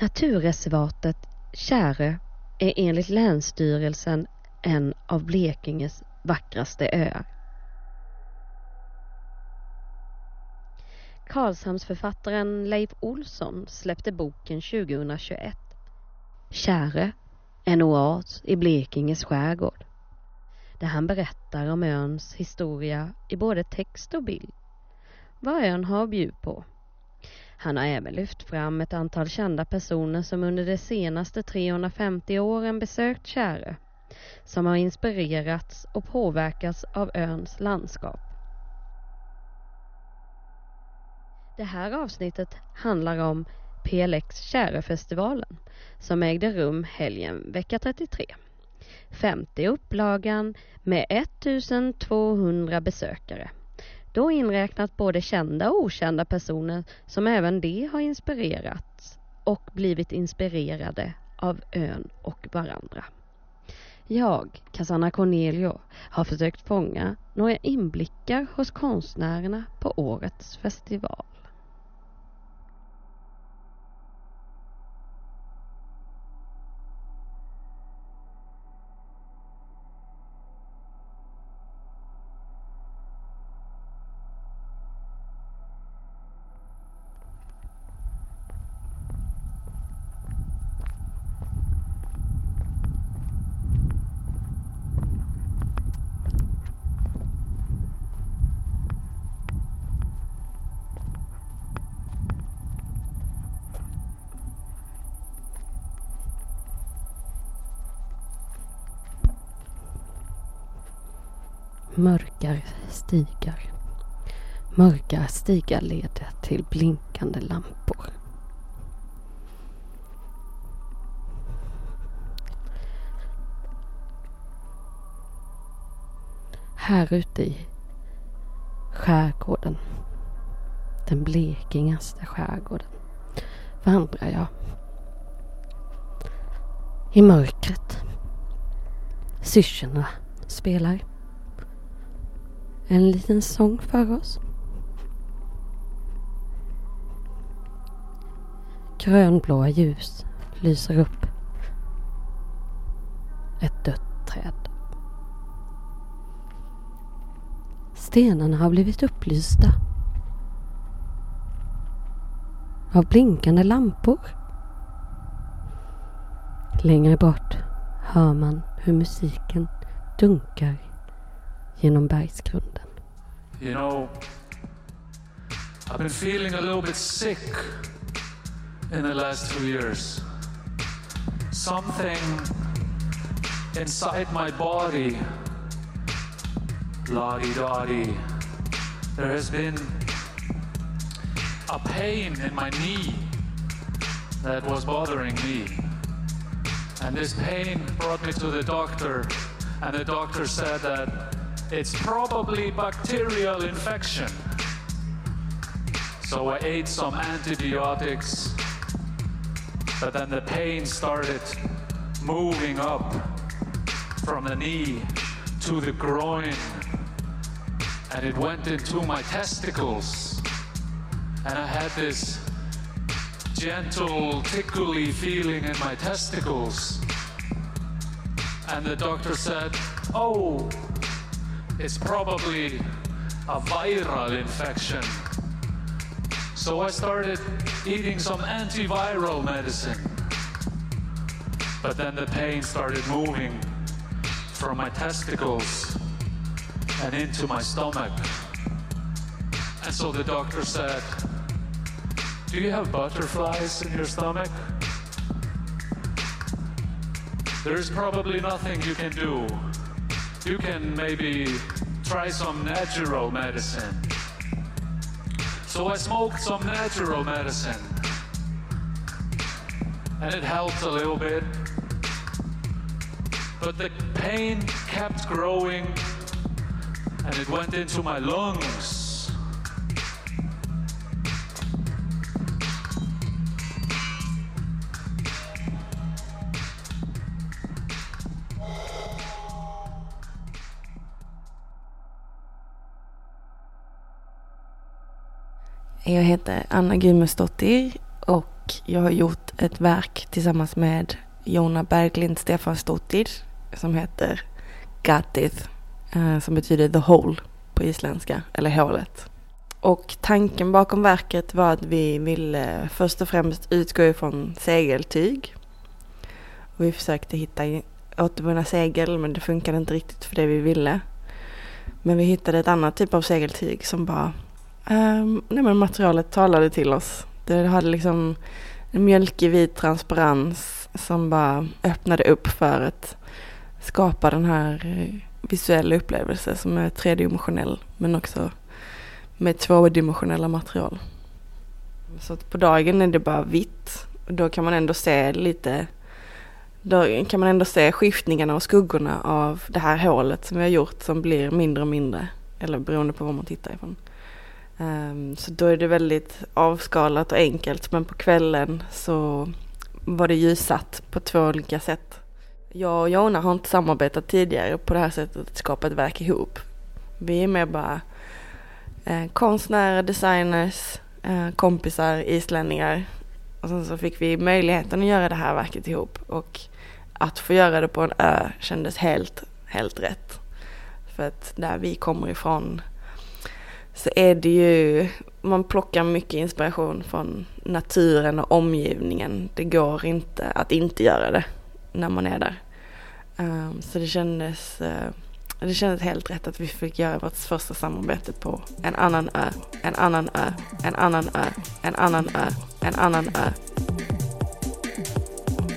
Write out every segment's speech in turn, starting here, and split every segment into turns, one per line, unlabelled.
Naturreservatet Kärö är enligt Länsstyrelsen en av Blekinges vackraste öar. Karlshamnsförfattaren Leif Olsson släppte boken 2021. Kärö, en oas i Blekinges skärgård. Där han berättar om öns historia i både text och bild. Vad ön har att bjuda på. Han har även lyft fram ett antal kända personer som under de senaste 350 åren besökt Kärö, som har inspirerats och påverkats av öns landskap. Det här avsnittet handlar om PLX Käröfestivalen som ägde rum helgen vecka 33. 50 upplagan med 1200 besökare. Då inräknat både kända och okända personer som även de har inspirerats och blivit inspirerade av ön och varandra. Jag, Cassandra Cornelio, har försökt fånga några inblickar hos konstnärerna på årets festival. Mörkar stigar. Mörka stigar leder till blinkande lampor. Här ute i skärgården, den blekingaste skärgården, vandrar jag. I mörkret. Syrsorna spelar en liten sång för oss. Grönblåa ljus lyser upp ett dött träd. Stenarna har blivit upplysta av blinkande lampor. Längre bort hör man hur musiken dunkar genom bergsgrunden.
You know, I've been feeling a little bit sick in the last two years. Something inside my body, da di, there has been a pain in my knee that was bothering me. And this pain brought me to the doctor, and the doctor said that it's probably bacterial infection. So I ate some antibiotics, but then the pain started moving up from the knee to the groin, and it went into my testicles. And I had this gentle, tickly feeling in my testicles. And the doctor said, Oh, it's probably a viral infection. So I started eating some antiviral medicine. But then the pain started moving from my testicles and into my stomach. And so the doctor said, Do you have butterflies in your stomach? There's probably nothing you can do you can maybe try some natural medicine. So I smoked some natural medicine. And it helped a little bit. But the pain kept growing and it went into my lungs.
Jag heter Anna Gumesdottir och jag har gjort ett verk tillsammans med Jona Berglind Stefan Stottir som heter Gatith eh, som betyder the hole på isländska, eller hålet. Och tanken bakom verket var att vi ville först och främst utgå ifrån segeltyg. Och vi försökte hitta återvunna segel men det funkade inte riktigt för det vi ville. Men vi hittade ett annat typ av segeltyg som bara, um, nej men materialet talade till oss. Det hade liksom en mjölkig vit transparens som bara öppnade upp för att skapa den här eh, visuella upplevelsen som är tredimensionell men också med tvådimensionella material. Så att på dagen är det bara vitt och då kan man ändå se lite då kan man ändå se skiftningarna och skuggorna av det här hålet som vi har gjort som blir mindre och mindre. Eller beroende på var man tittar ifrån. Um, så då är det väldigt avskalat och enkelt men på kvällen så var det ljussatt på två olika sätt. Jag och Jona har inte samarbetat tidigare på det här sättet att skapa ett verk ihop. Vi är mer bara eh, konstnärer, designers, eh, kompisar, islänningar. Och sen så fick vi möjligheten att göra det här verket ihop och att få göra det på en ö kändes helt, helt rätt. För att där vi kommer ifrån så är det ju, man plockar mycket inspiration från naturen och omgivningen. Det går inte att inte göra det när man är där. Um, så det kändes, uh, det kändes helt rätt att vi fick göra vårt första samarbete på en annan ö, en annan ö, en annan ö, en annan ö, en annan ö.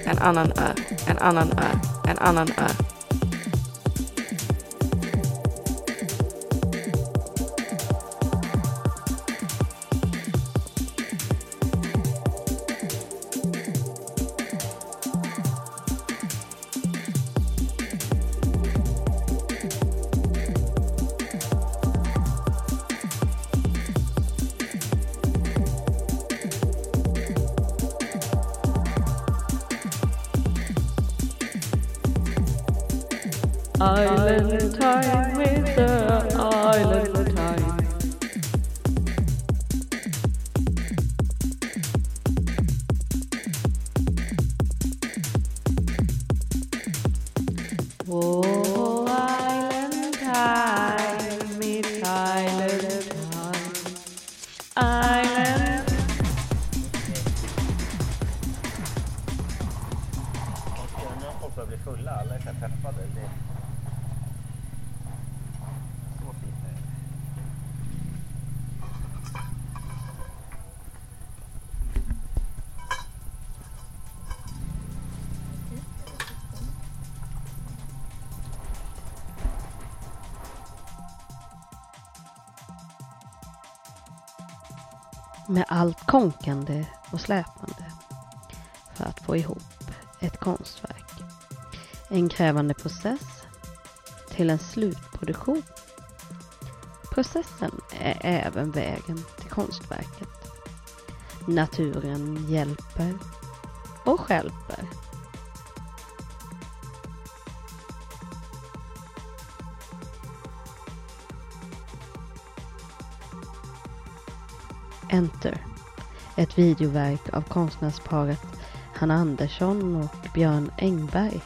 En annan ö, en annan ö, en annan ö.
Island time with the island med allt konkande och släpande för att få ihop ett konstverk. En krävande process till en slutproduktion. Processen är även vägen till konstverket. Naturen hjälper och stjälper. Enter. Ett videoverk av konstnärsparet Hanna Andersson och Björn Engberg.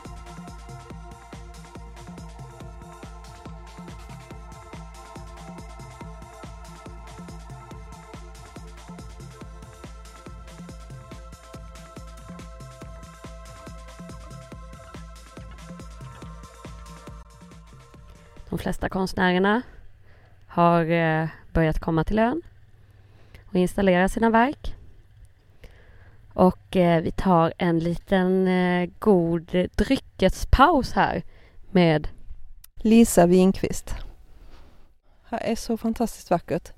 De flesta konstnärerna har eh, börjat komma till ön och installera sina verk. Och eh, vi tar en liten eh, god dryckespaus här med
Lisa Winqvist. Här är så fantastiskt vackert.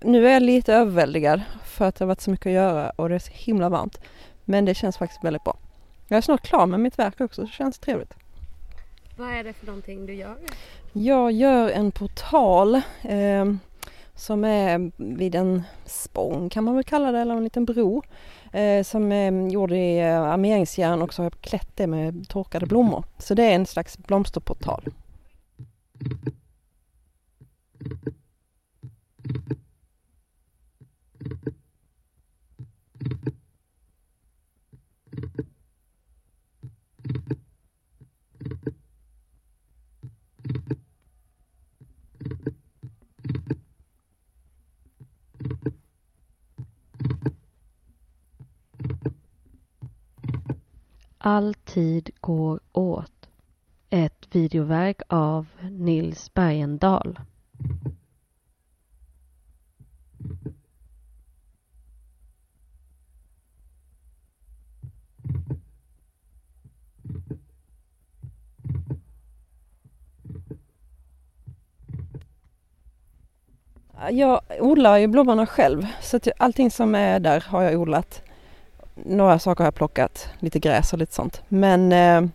Nu är jag lite överväldigad för att det har varit så mycket att göra och det är så himla varmt. Men det känns faktiskt väldigt bra. Jag är snart klar med mitt verk också, så det känns trevligt.
Vad är det för någonting du gör?
Jag gör en portal eh, som är vid en spång kan man väl kalla det, eller en liten bro. Eh, som eh, är gjord i eh, armeringsjärn och så har jag klätt det med torkade blommor. Så det är en slags blomsterportal.
All tid går åt. Ett videoverk av Nils Bergendahl.
Jag odlar ju blommorna själv så att allting som är där har jag odlat. Några saker har jag plockat, lite gräs och lite sånt. Men eh,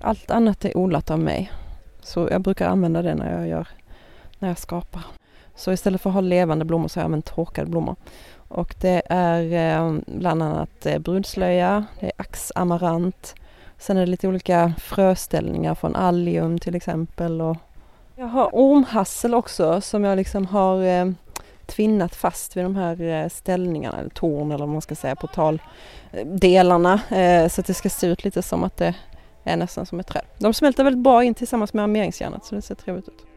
allt annat är odlat av mig. Så jag brukar använda det när jag gör, när jag skapar. Så istället för att ha levande blommor så har jag använt torkade blommor. Och det är eh, bland annat eh, brudslöja, det är axamarant. Sen är det lite olika fröställningar från allium till exempel och jag har ormhassel också som jag liksom har eh, tvinnat fast vid de här eh, ställningarna, eller torn eller vad man ska säga, portaldelarna. Eh, eh, så att det ska se ut lite som att det är nästan som ett träd. De smälter väldigt bra in tillsammans med armeringsjärnet så det ser trevligt ut.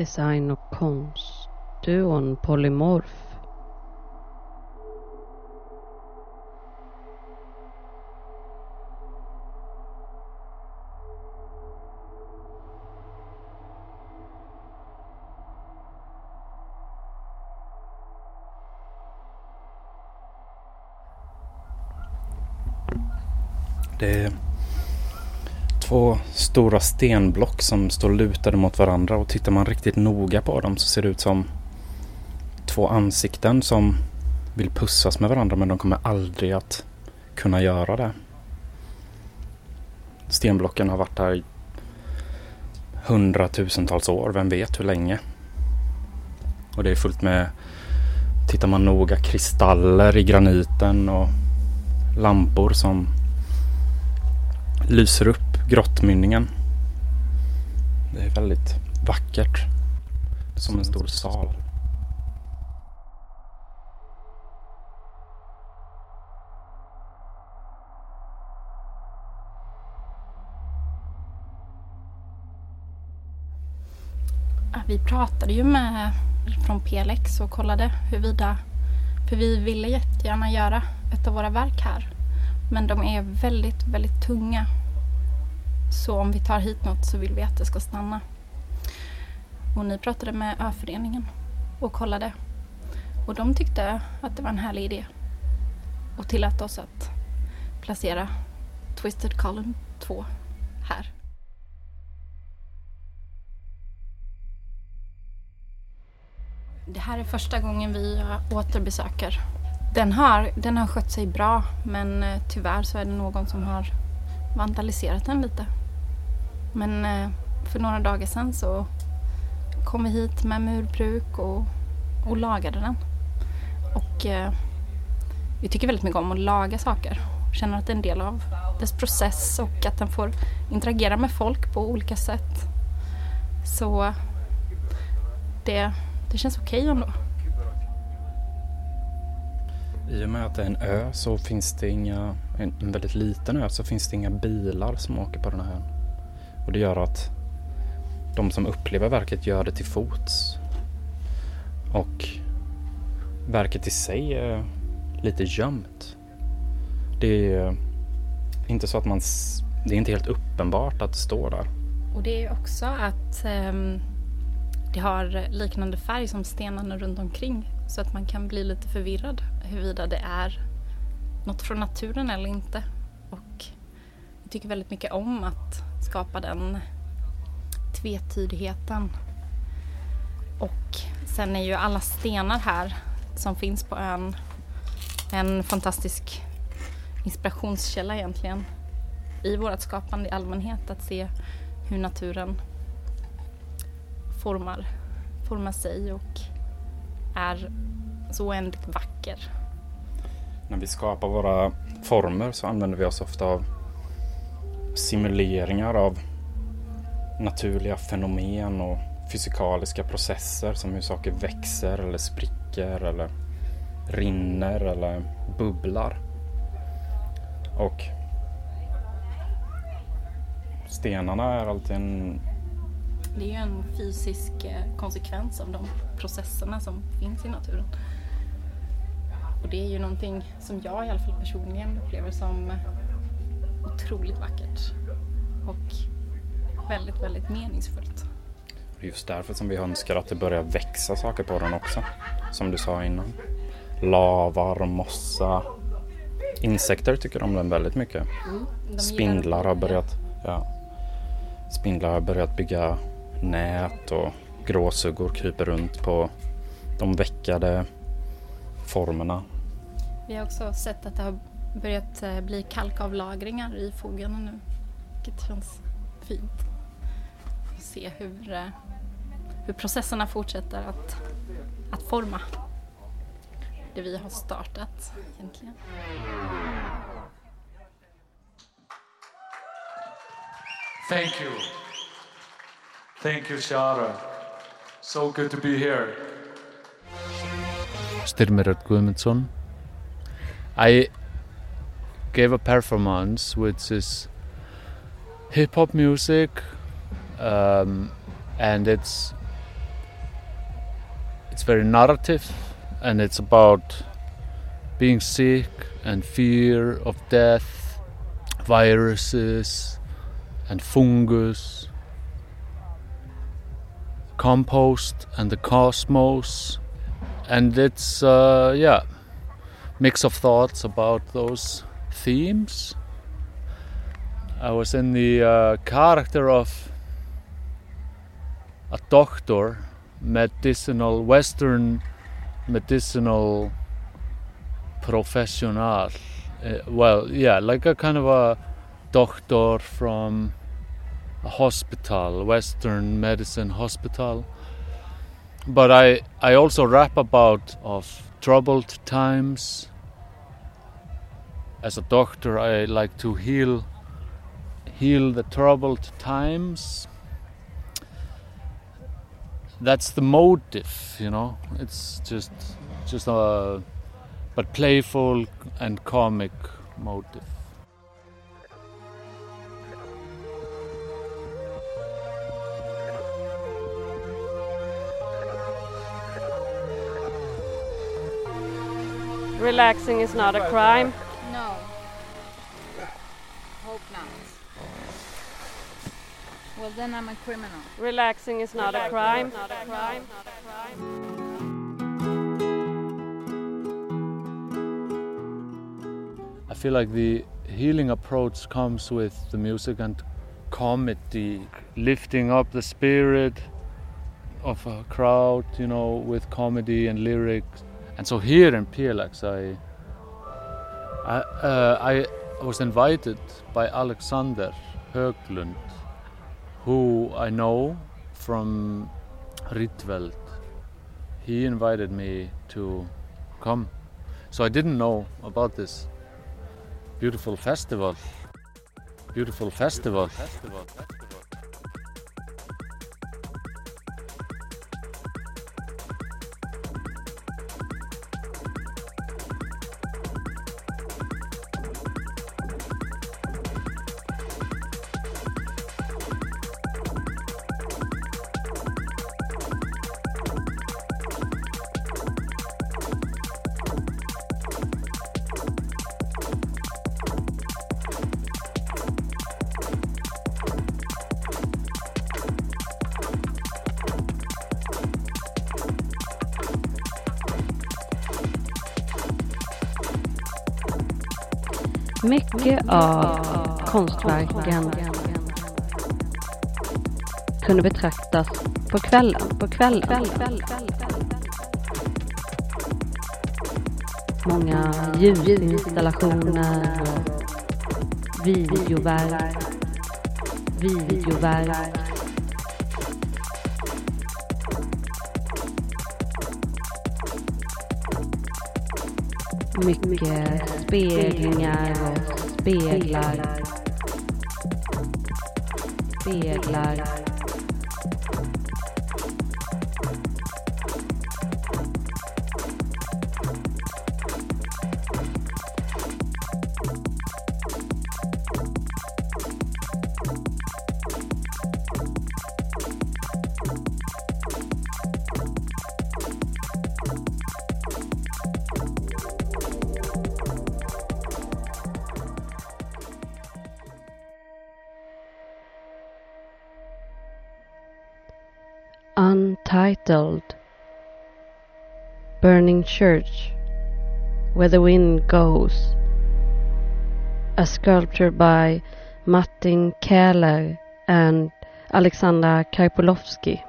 Design och konst. Duon Polymorf.
Det är två stora stenblock som står lutade mot varandra och tittar man riktigt noga på dem så ser det ut som två ansikten som vill pussas med varandra men de kommer aldrig att kunna göra det. Stenblocken har varit här i hundratusentals år, vem vet hur länge. Och det är fullt med, tittar man noga, kristaller i graniten och lampor som lyser upp grottmynningen. Det är väldigt vackert. Som en stor sal.
Vi pratade ju med från PLX och kollade huruvida, för vi ville jättegärna göra ett av våra verk här. Men de är väldigt, väldigt tunga så om vi tar hit något så vill vi att det ska stanna. Och ni pratade med öföreningen och kollade. Och de tyckte att det var en härlig idé. Och tillät oss att placera Twisted Column 2 här. Det här är första gången vi återbesöker. Den har, den har skött sig bra men eh, tyvärr så är det någon som har vandaliserat den lite. Men eh, för några dagar sedan så kom vi hit med murbruk och, och lagade den. Och eh, vi tycker väldigt mycket om att laga saker. Känner att det är en del av dess process och att den får interagera med folk på olika sätt. Så det, det känns okej okay ändå.
I och med att det är en ö så finns det inga, en väldigt liten ö, så finns det inga bilar som åker på den här ön. Och det gör att de som upplever verket gör det till fots. Och verket i sig är lite gömt. Det är inte så att man, det är inte helt uppenbart att det står där.
Och det är också att um, det har liknande färg som stenarna runt omkring. Så att man kan bli lite förvirrad huruvida det är något från naturen eller inte. Och jag tycker väldigt mycket om att skapa den tvetydigheten. Och sen är ju alla stenar här som finns på ön en fantastisk inspirationskälla egentligen i vårt skapande i allmänhet att se hur naturen formar, formar sig och är så oändligt vacker.
När vi skapar våra former så använder vi oss ofta av simuleringar av naturliga fenomen och fysikaliska processer som hur saker växer eller spricker eller rinner eller bubblar. Och stenarna är alltid en
Det är ju en fysisk eh, konsekvens av de processerna som finns i naturen. Och det är ju någonting som jag i alla fall personligen upplever som eh, otroligt vackert. Och väldigt, väldigt meningsfullt.
Det är just därför som vi önskar att det börjar växa saker på den också. Som du sa innan. Lavar, mossa. Insekter tycker om den väldigt mycket.
De
Spindlar har börjat, ja, spindlar har börjat bygga nät och gråsuggor kryper runt på de veckade formerna.
Vi har också sett att det har börjat eh, bli kalkavlagringar i fogarna nu. Vilket känns fint. Att se hur, eh, hur processerna fortsätter att, att forma det vi har startat egentligen.
Thank you. Thank you, Shara. So good to be here.
Styrmirot Guðmundsson. I gave a performance which is hip hop music, um, and it's it's very narrative, and it's about being sick and fear of death, viruses, and fungus, compost, and the cosmos. And it's uh, yeah mix of thoughts about those themes. I was in the uh, character of a doctor medicinal western medicinal professional. Uh, well yeah like a kind of a doctor from a hospital western medicine hospital. But I I also rap about of troubled times. As a doctor, I like to heal heal the troubled times. That's the motive, you know. It's just just a but playful and comic motive.
Relaxing is not a crime.
No. Hope not. Well, then I'm a criminal.
Relaxing is not a crime. Is not a crime. Not a crime.
I feel like the healing approach comes with the music and comedy, lifting up the spirit of a crowd, you know, with comedy and lyrics. And so here in PLX, I, I, uh, I was invited by Alexander Höglund, who I know from Rietveld. He invited me to come. So I didn't know about this beautiful festival. Beautiful festival.
Mycket av konstverken kunde betraktas på kvällen. På kvällen. Många ljusinstallationer och videoverk. Videoverk. Mycket speglingar och speglar. Speglar. Burning Church Where the Wind Goes. A sculpture by Martin Keller and Alexandra Karpolovsky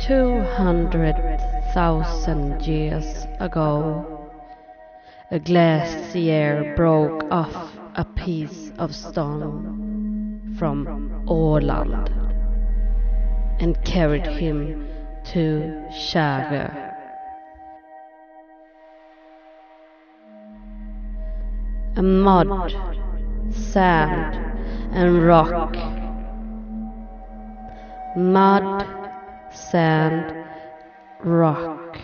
Two hundred thousand years ago, a glacier broke off a piece of stone from Åland and carried him to Kärö. A mud, sand, and rock. Mud, sand, rock.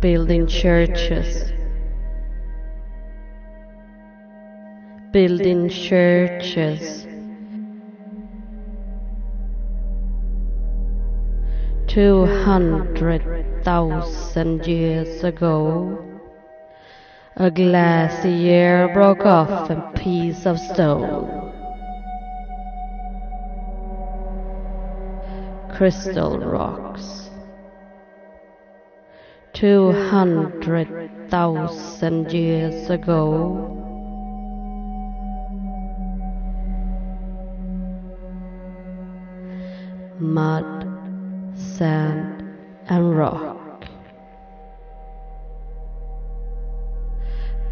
Building churches. Building churches. Two hundred thousand years ago, a glacier broke off a piece of stone. Crystal rocks. Two hundred thousand years ago, mud, sand, and rock.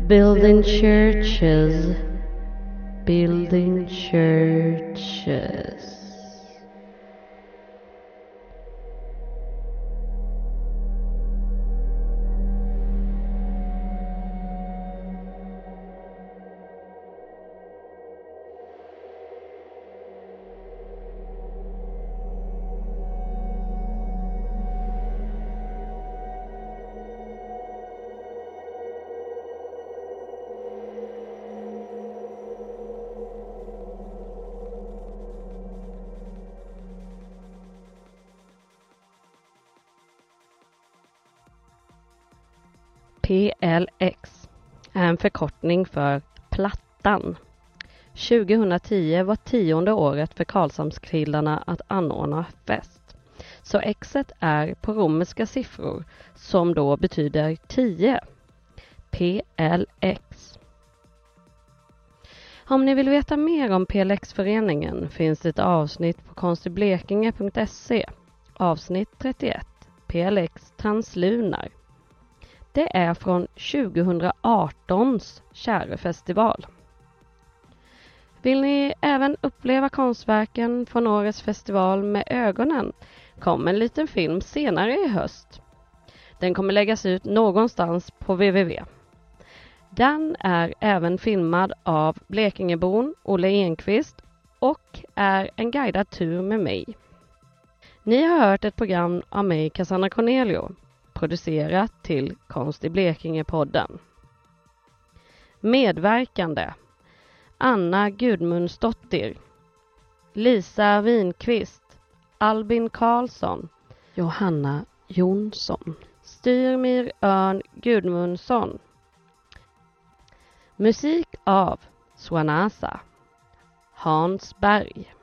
Building churches, building churches. Förkortning för Plattan. 2010 var tionde året för Karlshamnskillarna att anordna fest. Så Xet är på romerska siffror som då betyder 10. PLX. Om ni vill veta mer om PLX-föreningen finns det ett avsnitt på konstiblekinge.se avsnitt 31 PLX Translunar. Det är från 2018s Kärrefestival. Vill ni även uppleva konstverken från årets festival med ögonen kommer en liten film senare i höst. Den kommer läggas ut någonstans på www. Den är även filmad av Blekingebon Olle Enqvist och är en guidad tur med mig. Ni har hört ett program av mig, Cassandra Cornelio, producerat till Konst i Blekinge-podden. Medverkande Anna Gudmundsdottir Lisa Winqvist Albin Karlsson Johanna Jonsson Styrmir Örn Gudmundsson. Musik av Swanasa. Hans Berg.